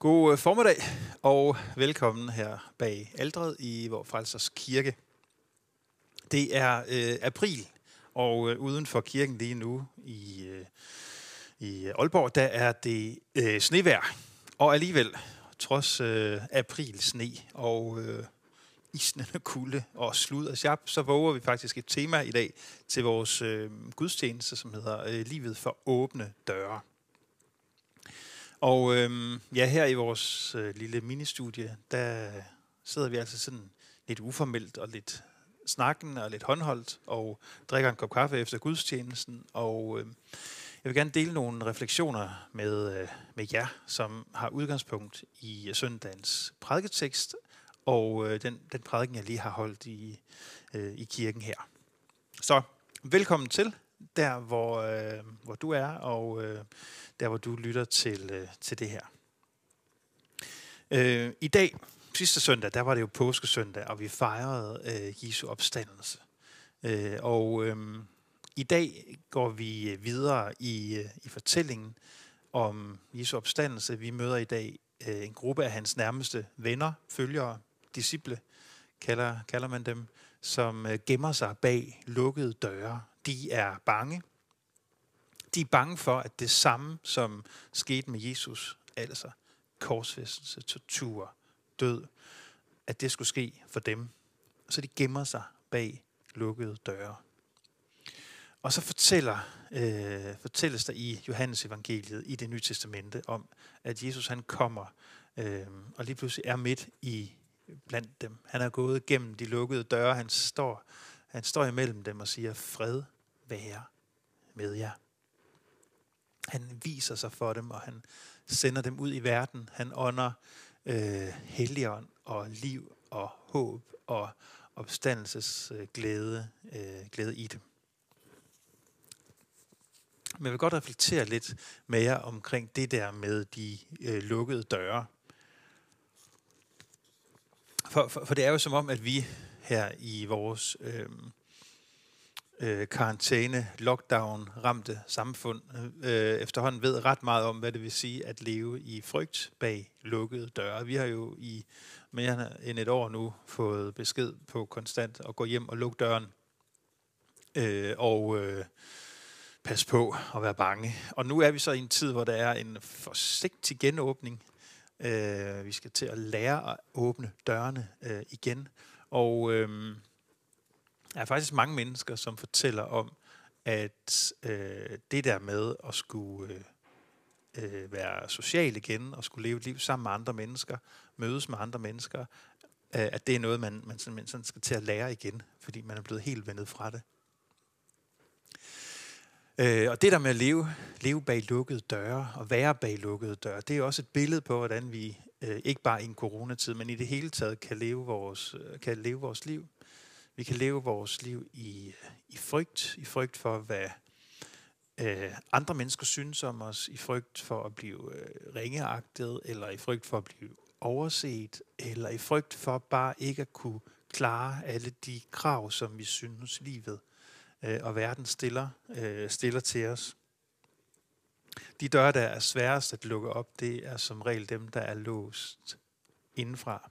God øh, formiddag og velkommen her bag aldret i vor Frelsers Kirke. Det er øh, april, og øh, uden for kirken lige nu i, øh, i Aalborg, der er det øh, snevejr. Og alligevel, trods øh, april sne og øh, isnende kulde og slud og sjap, så våger vi faktisk et tema i dag til vores øh, gudstjeneste, som hedder øh, Livet for åbne døre. Og øhm, ja, her i vores øh, lille ministudie, der sidder vi altså sådan lidt uformelt og lidt snakken og lidt håndholdt og drikker en kop kaffe efter gudstjenesten. Og øh, jeg vil gerne dele nogle refleksioner med, øh, med jer, som har udgangspunkt i søndagens prædiketekst og øh, den, den prædiken, jeg lige har holdt i, øh, i kirken her. Så velkommen til, der hvor, øh, hvor du er, og øh, der hvor du lytter til, øh, til det her. Øh, I dag, sidste søndag, der var det jo påskesøndag, og vi fejrede øh, Jesu opstandelse. Øh, og øh, i dag går vi øh, videre i, øh, i fortællingen om Jesu opstandelse. Vi møder i dag øh, en gruppe af hans nærmeste venner, følgere, disciple, kalder, kalder man dem, som øh, gemmer sig bag lukkede døre. De er bange. De er bange for, at det samme, som skete med Jesus, altså korsfæstelse, tortur, død, at det skulle ske for dem. Så de gemmer sig bag lukkede døre. Og så fortæller, øh, fortælles der i Johannes evangeliet i det nye testamente om, at Jesus han kommer øh, og lige pludselig er midt i blandt dem. Han er gået gennem de lukkede døre. Han står, han står imellem dem og siger, fred være med jer. Han viser sig for dem, og han sender dem ud i verden. Han ånder øh, helligånd og liv og håb og opstandelses øh, glæde, øh, glæde i dem. Men jeg vil godt reflektere lidt med jer omkring det der med de øh, lukkede døre. For, for, for det er jo som om, at vi her i vores øh, øh, lockdown ramte samfund øh, efterhånden ved ret meget om, hvad det vil sige at leve i frygt bag lukkede døre. Vi har jo i mere end et år nu fået besked på konstant at gå hjem og lukke døren øh, og øh, passe på og være bange. Og nu er vi så i en tid, hvor der er en forsigtig genåbning. Øh, vi skal til at lære at åbne dørene øh, igen. Og øh, der er faktisk mange mennesker, som fortæller om, at øh, det der med at skulle øh, øh, være social igen, og skulle leve et liv sammen med andre mennesker, mødes med andre mennesker, øh, at det er noget, man, man sådan, sådan skal til at lære igen, fordi man er blevet helt vendet fra det. Øh, og det der med at leve, leve bag lukkede døre, og være bag lukkede døre, det er også et billede på, hvordan vi øh, ikke bare i en coronatid, men i det hele taget kan leve vores, øh, kan leve vores liv. Vi kan leve vores liv i, i frygt, i frygt for, hvad øh, andre mennesker synes om os, i frygt for at blive øh, ringeagtet, eller i frygt for at blive overset, eller i frygt for bare ikke at kunne klare alle de krav, som vi synes livet øh, og verden stiller, øh, stiller til os. De døre, der er sværest at lukke op, det er som regel dem, der er låst indenfra.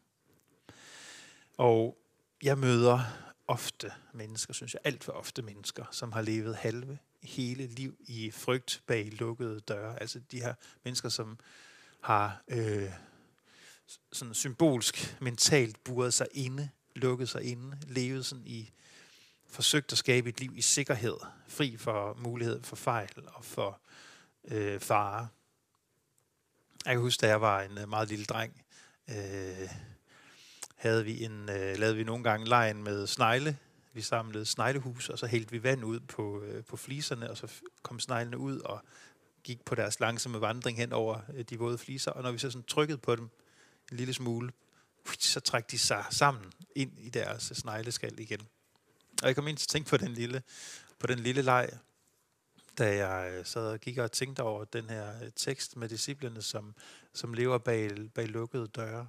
Og jeg møder ofte mennesker, synes jeg, alt for ofte mennesker, som har levet halve hele liv i frygt bag lukkede døre. Altså de her mennesker, som har øh, sådan symbolsk, mentalt buret sig inde, lukket sig inde, levet sådan i, forsøgt at skabe et liv i sikkerhed, fri for mulighed for fejl og for øh, fare. Jeg kan huske, da jeg var en øh, meget lille dreng, øh, havde vi en, øh, lavede vi nogle gange lejen med snegle. Vi samlede sneglehus, og så hældte vi vand ud på, øh, på fliserne, og så kom sneglene ud og gik på deres langsomme vandring hen over øh, de våde fliser. Og når vi så sådan trykkede på dem en lille smule, så trak de sig sammen ind i deres snegleskal igen. Og jeg kom ind til at tænke på den lille, på den lille leg, da jeg øh, sad og gik og tænkte over den her øh, tekst med disciplene, som, som lever bag, bag lukkede døre.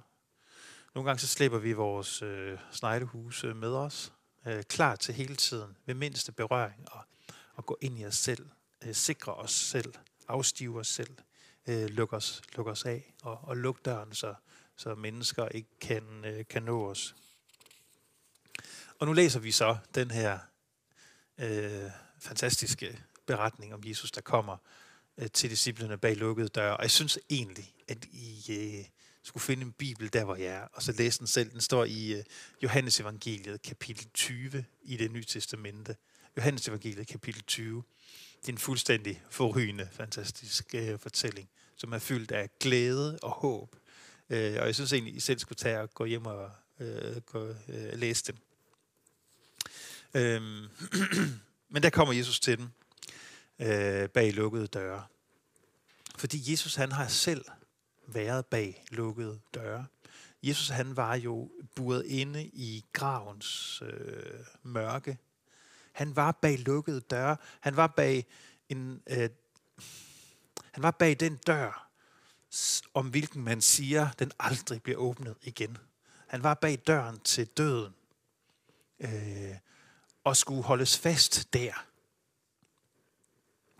Nogle gange så slæber vi vores øh, sneglehuse med os, øh, klar til hele tiden, ved mindste berøring, og, og gå ind i os selv, øh, sikre os selv, afstive os selv, øh, lukke, os, lukke os af og, og lukke døren, så, så mennesker ikke kan, øh, kan nå os. Og nu læser vi så den her øh, fantastiske beretning om Jesus, der kommer øh, til disciplene bag lukkede døre. Og jeg synes egentlig, at I øh, skulle finde en bibel der, hvor jeg er, og så læse den selv. Den står i øh, Johannes evangeliet, kapitel 20 i det nye testamente. Johannes evangeliet, kapitel 20. Det er en fuldstændig forrygende, fantastisk øh, fortælling, som er fyldt af glæde og håb. Øh, og jeg synes egentlig, I selv skulle tage og gå hjem og øh, gå, øh, læse den. Øhm, men der kommer Jesus til dem øh, bag lukkede døre. Fordi Jesus han har selv været bag lukkede døre. Jesus han var jo buret inde i gravens øh, mørke. Han var bag lukkede døre. Han var bag en øh, han var bag den dør, om hvilken man siger, den aldrig bliver åbnet igen. Han var bag døren til døden. Øh, og skulle holdes fast der.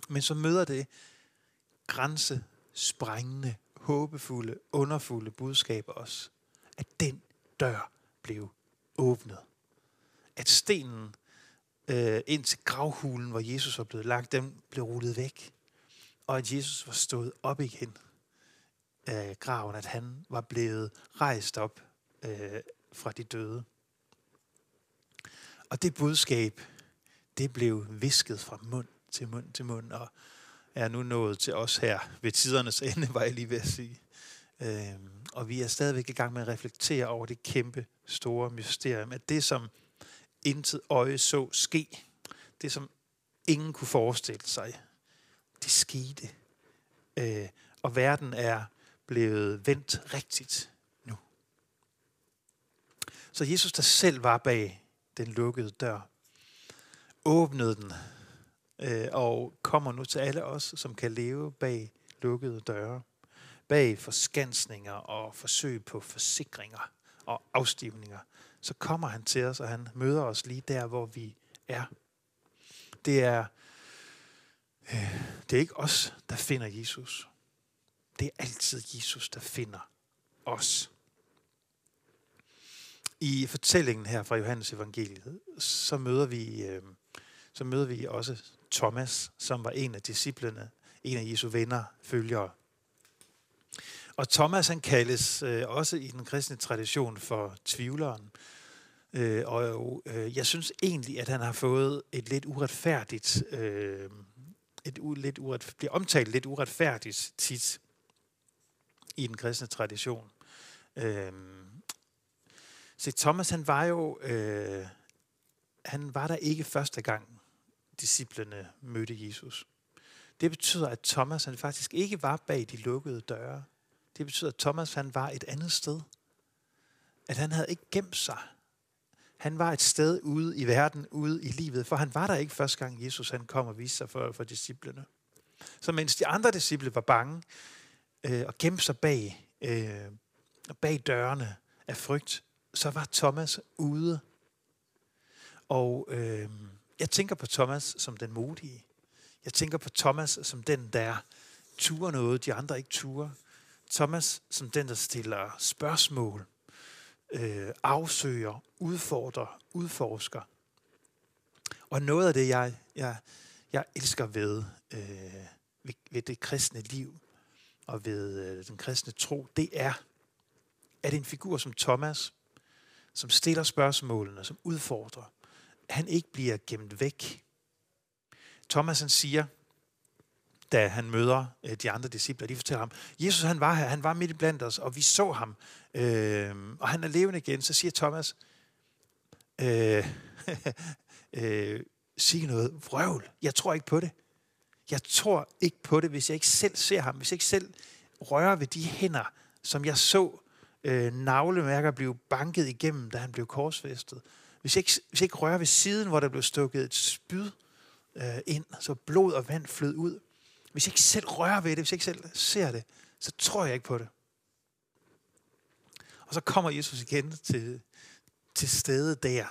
Men så møder det grænsesprængende, håbefulde, underfulde budskab os, at den dør blev åbnet. At stenen øh, ind til gravhulen, hvor Jesus var blevet lagt, den blev rullet væk. Og at Jesus var stået op igen af graven, at han var blevet rejst op øh, fra de døde. Og det budskab, det blev visket fra mund til mund til mund, og er nu nået til os her ved tidernes ende, var jeg lige ved at sige. Øhm, og vi er stadigvæk i gang med at reflektere over det kæmpe store mysterium, at det som intet øje så ske, det som ingen kunne forestille sig, det skete. Øh, og verden er blevet vendt rigtigt nu. Så Jesus, der selv var bag den lukkede dør, åbnede den øh, og kommer nu til alle os, som kan leve bag lukkede døre, bag forskansninger og forsøg på forsikringer og afstivninger, så kommer han til os, og han møder os lige der, hvor vi er. Det er, øh, det er ikke os, der finder Jesus. Det er altid Jesus, der finder os. I fortællingen her fra Johannes evangeliet, så møder vi, øh, så møder vi også Thomas, som var en af disciplene, en af Jesu venner, følgere. Og Thomas han kaldes øh, også i den kristne tradition for tvivleren. Øh, og øh, jeg synes egentlig, at han har fået et lidt uretfærdigt, øh, et u, lidt uret, bliver omtalt lidt uretfærdigt tit i den kristne tradition. Øh, så Thomas, han var jo, øh, han var der ikke første gang, disciplene mødte Jesus. Det betyder, at Thomas han faktisk ikke var bag de lukkede døre. Det betyder, at Thomas han var et andet sted. At han havde ikke gemt sig. Han var et sted ude i verden, ude i livet, for han var der ikke første gang Jesus han kom og viste sig for, for disciplene. Så mens de andre disciple var bange øh, og gemte sig bag, øh, bag dørene af frygt, så var Thomas ude. Og øh, jeg tænker på Thomas som den modige. Jeg tænker på Thomas som den, der turer noget, de andre ikke turer. Thomas som den, der stiller spørgsmål, øh, afsøger, udfordrer, udforsker. Og noget af det, jeg, jeg, jeg elsker ved, øh, ved, ved det kristne liv og ved øh, den kristne tro, det er, at en figur som Thomas, som stiller spørgsmålene, som udfordrer, han ikke bliver gemt væk. Thomas han siger, da han møder øh, de andre disciple, de fortæller ham, Jesus han var her, han var midt i blandt os, og vi så ham, øh, og han er levende igen. Så siger Thomas, øh, øh, sig noget vrøvl, jeg tror ikke på det. Jeg tror ikke på det, hvis jeg ikke selv ser ham, hvis jeg ikke selv rører ved de hænder, som jeg så øh, navlemærker blive banket igennem, da han blev korsfæstet. Hvis jeg, ikke, hvis jeg ikke rører ved siden, hvor der blev stukket et spyd øh, ind, så blod og vand flød ud. Hvis jeg ikke selv rører ved det, hvis jeg ikke selv ser det, så tror jeg ikke på det. Og så kommer Jesus igen til, til stede der,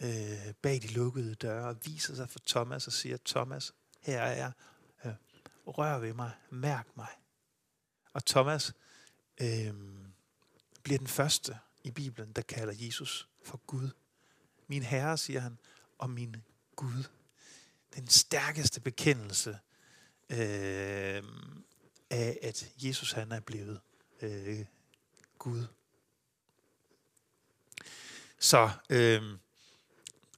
øh, bag de lukkede døre, og viser sig for Thomas og siger, Thomas, her er jeg. Øh, rør ved mig, mærk mig, Og Thomas øh, bliver den første i Bibelen, der kalder Jesus for Gud. Min Herre, siger han, og min Gud. Den stærkeste bekendelse øh, af, at Jesus han er blevet øh, Gud. Så, øh,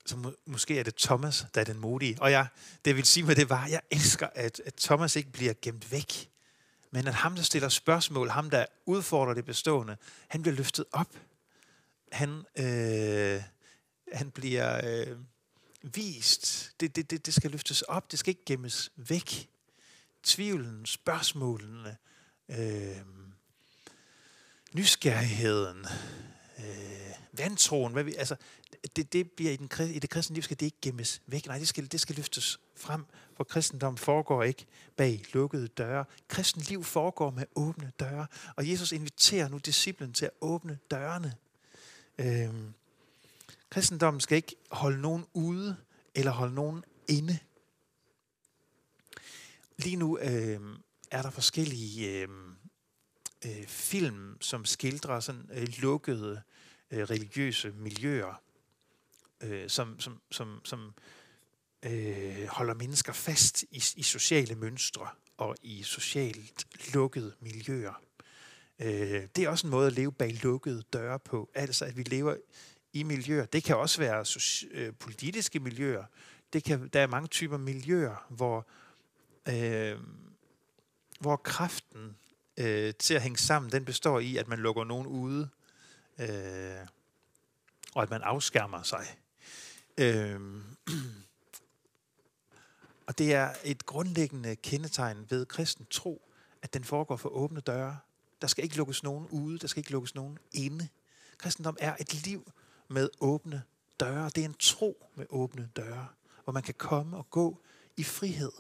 så må, måske er det Thomas, der er den modige. Og jeg, det vil sige med det var, jeg elsker, at, at Thomas ikke bliver gemt væk. Men at ham, der stiller spørgsmål, ham, der udfordrer det bestående, han bliver løftet op. Han, øh, han bliver øh, vist. Det, det, det, det skal løftes op. Det skal ikke gemmes væk. Tvivlen, spørgsmålene, øh, nysgerrigheden, øh, vantroen, hvad vi, altså, det, det bliver i, den, i det kristne liv, skal det ikke gemmes væk. Nej, det skal, det skal løftes frem, for kristendom foregår ikke bag lukkede døre. Kristen liv foregår med åbne døre, og Jesus inviterer nu disciplen til at åbne dørene. Øh, kristendommen skal ikke holde nogen ude, eller holde nogen inde. Lige nu øh, er der forskellige øh, øh, film, som skildrer sådan øh, lukkede øh, religiøse miljøer, øh, som, som, som, som øh, holder mennesker fast i, i sociale mønstre og i socialt lukkede miljøer. Øh, det er også en måde at leve bag lukkede døre på, altså at vi lever i miljøer. Det kan også være øh, politiske miljøer. Det kan, der er mange typer miljøer, hvor, øh, hvor kraften øh, til at hænge sammen, den består i, at man lukker nogen ude, øh, og at man afskærmer sig. Øh, og det er et grundlæggende kendetegn ved kristen tro, at den foregår for åbne døre. Der skal ikke lukkes nogen ude, der skal ikke lukkes nogen inde. Kristendom er et liv med åbne døre. Det er en tro med åbne døre, hvor man kan komme og gå i frihed.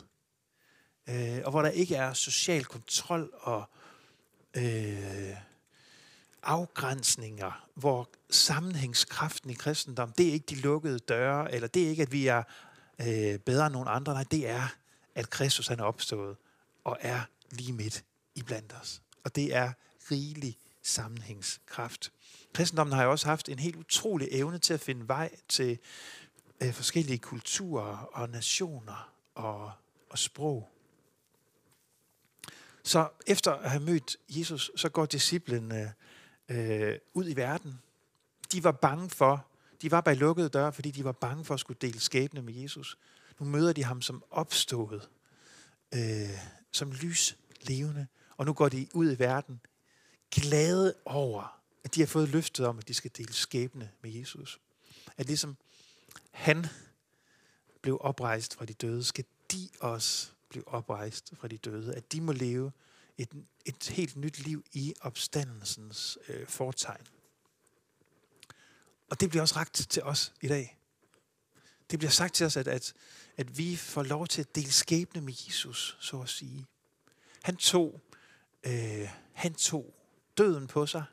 Øh, og hvor der ikke er social kontrol og øh, afgrænsninger, hvor sammenhængskraften i kristendom, det er ikke de lukkede døre, eller det er ikke, at vi er øh, bedre end nogen andre. Nej, det er, at Kristus han er opstået og er lige midt i blandt os. Og det er rigelig sammenhængskraft. Kristendommen har jo også haft en helt utrolig evne til at finde vej til øh, forskellige kulturer og nationer og, og sprog. Så efter at have mødt Jesus, så går disciplene øh, ud i verden. De var bange for, de var bag lukkede døre, fordi de var bange for at skulle dele skæbne med Jesus. Nu møder de ham som opstået, øh, som lys levende, og nu går de ud i verden glade over, at de har fået løftet om, at de skal dele skæbne med Jesus. At ligesom han blev oprejst fra de døde, skal de også blive oprejst fra de døde. At de må leve et, et helt nyt liv i opstandelsens øh, fortegn. Og det bliver også ragt til os i dag. Det bliver sagt til os, at, at, at vi får lov til at dele skæbne med Jesus, så at sige. Han tog, øh, han tog døden på sig,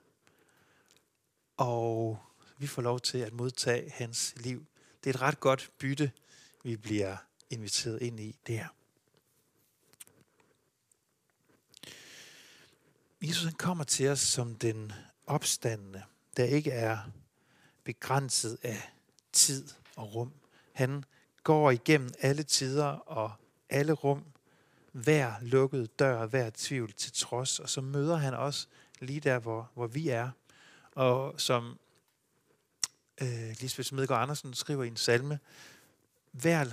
og vi får lov til at modtage hans liv. Det er et ret godt bytte, vi bliver inviteret ind i der. Jesus han kommer til os som den opstandende, der ikke er begrænset af tid og rum. Han går igennem alle tider og alle rum, hver lukket dør, hver tvivl til trods, og så møder han os lige der, hvor, hvor vi er. Og som øh, Lisbeth Smedgaard Andersen skriver i en salme, hver,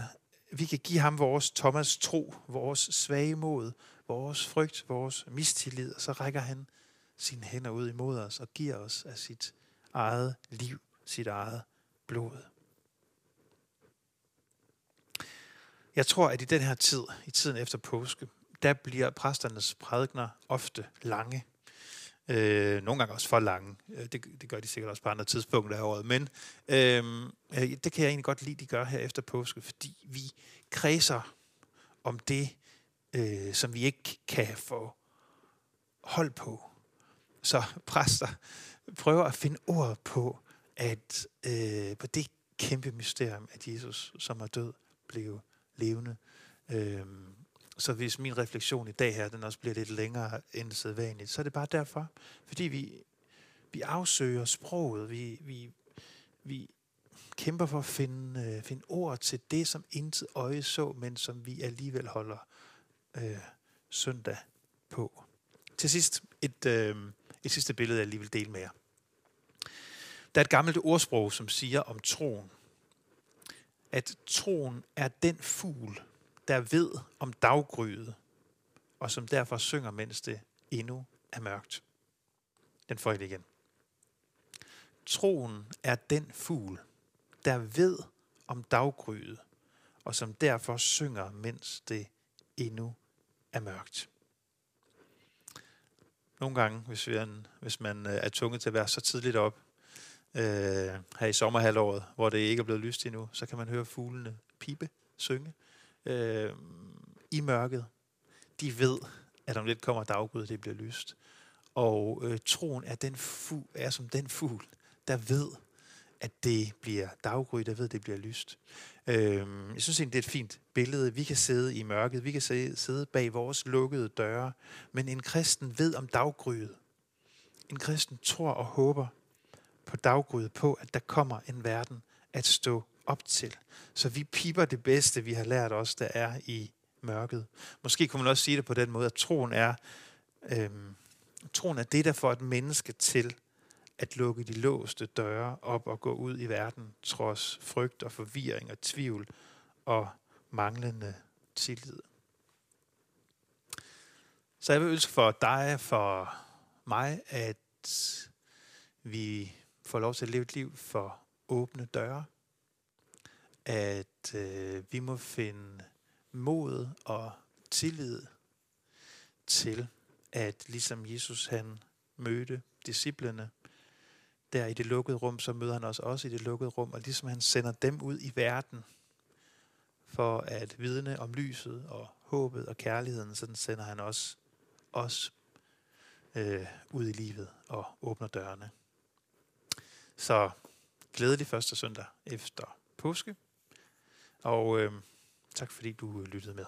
vi kan give ham vores Thomas tro, vores svage mod, vores frygt, vores mistillid, og så rækker han sine hænder ud imod os og giver os af sit eget liv, sit eget blod. Jeg tror, at i den her tid, i tiden efter påske, der bliver præsternes prædikner ofte lange. Øh, nogle gange også for lange. Øh, det, det gør de sikkert også på andre tidspunkter af året. Men øhm, øh, det kan jeg egentlig godt lide, de gør her efter påske, fordi vi kredser om det, øh, som vi ikke kan få hold på. Så præster prøver at finde ord på, at øh, på det kæmpe mysterium, at Jesus, som er død, blev levende. Øh, så hvis min refleksion i dag her, den også bliver lidt længere end sædvanligt, så er det bare derfor, fordi vi, vi afsøger sproget, vi, vi, vi kæmper for at finde, øh, finde ord til det, som intet øje så, men som vi alligevel holder øh, søndag på. Til sidst et, øh, et sidste billede, jeg lige vil dele med jer. Der er et gammelt ordsprog, som siger om troen, at troen er den fugl, der ved om daggryet, og som derfor synger, mens det endnu er mørkt. Den får jeg igen. Troen er den fugl, der ved om daggryet, og som derfor synger, mens det endnu er mørkt. Nogle gange, hvis, vi er en, hvis man øh, er tvunget til at være så tidligt op, øh, her i sommerhalvåret, hvor det ikke er blevet lyst endnu, så kan man høre fuglene pipe, synge øh, i mørket. De ved, at om lidt kommer daggud, det bliver lyst. Og øh, troen er, den fugl, er som den fugl, der ved, at det bliver daggry, der ved, at det bliver lyst. Øh, jeg synes egentlig, det er et fint billede. Vi kan sidde i mørket, vi kan sidde bag vores lukkede døre, men en kristen ved om daggryet. En kristen tror og håber på daggryet, på at der kommer en verden at stå op til. Så vi piper det bedste, vi har lært os, der er i mørket. Måske kunne man også sige det på den måde, at troen er, øhm, troen er det, der får et menneske til at lukke de låste døre op og gå ud i verden, trods frygt og forvirring og tvivl og manglende tillid. Så jeg vil ønske for dig, for mig, at vi får lov til at leve et liv for åbne døre. At øh, vi må finde mod og tillid til, at ligesom Jesus han mødte disciplene, der i det lukkede rum, så møder han os også i det lukkede rum, og ligesom han sender dem ud i verden for at vidne om lyset og håbet og kærligheden, så sender han også os øh, ud i livet og åbner dørene. Så glædelig første søndag efter påske, og øh, tak fordi du lyttede med.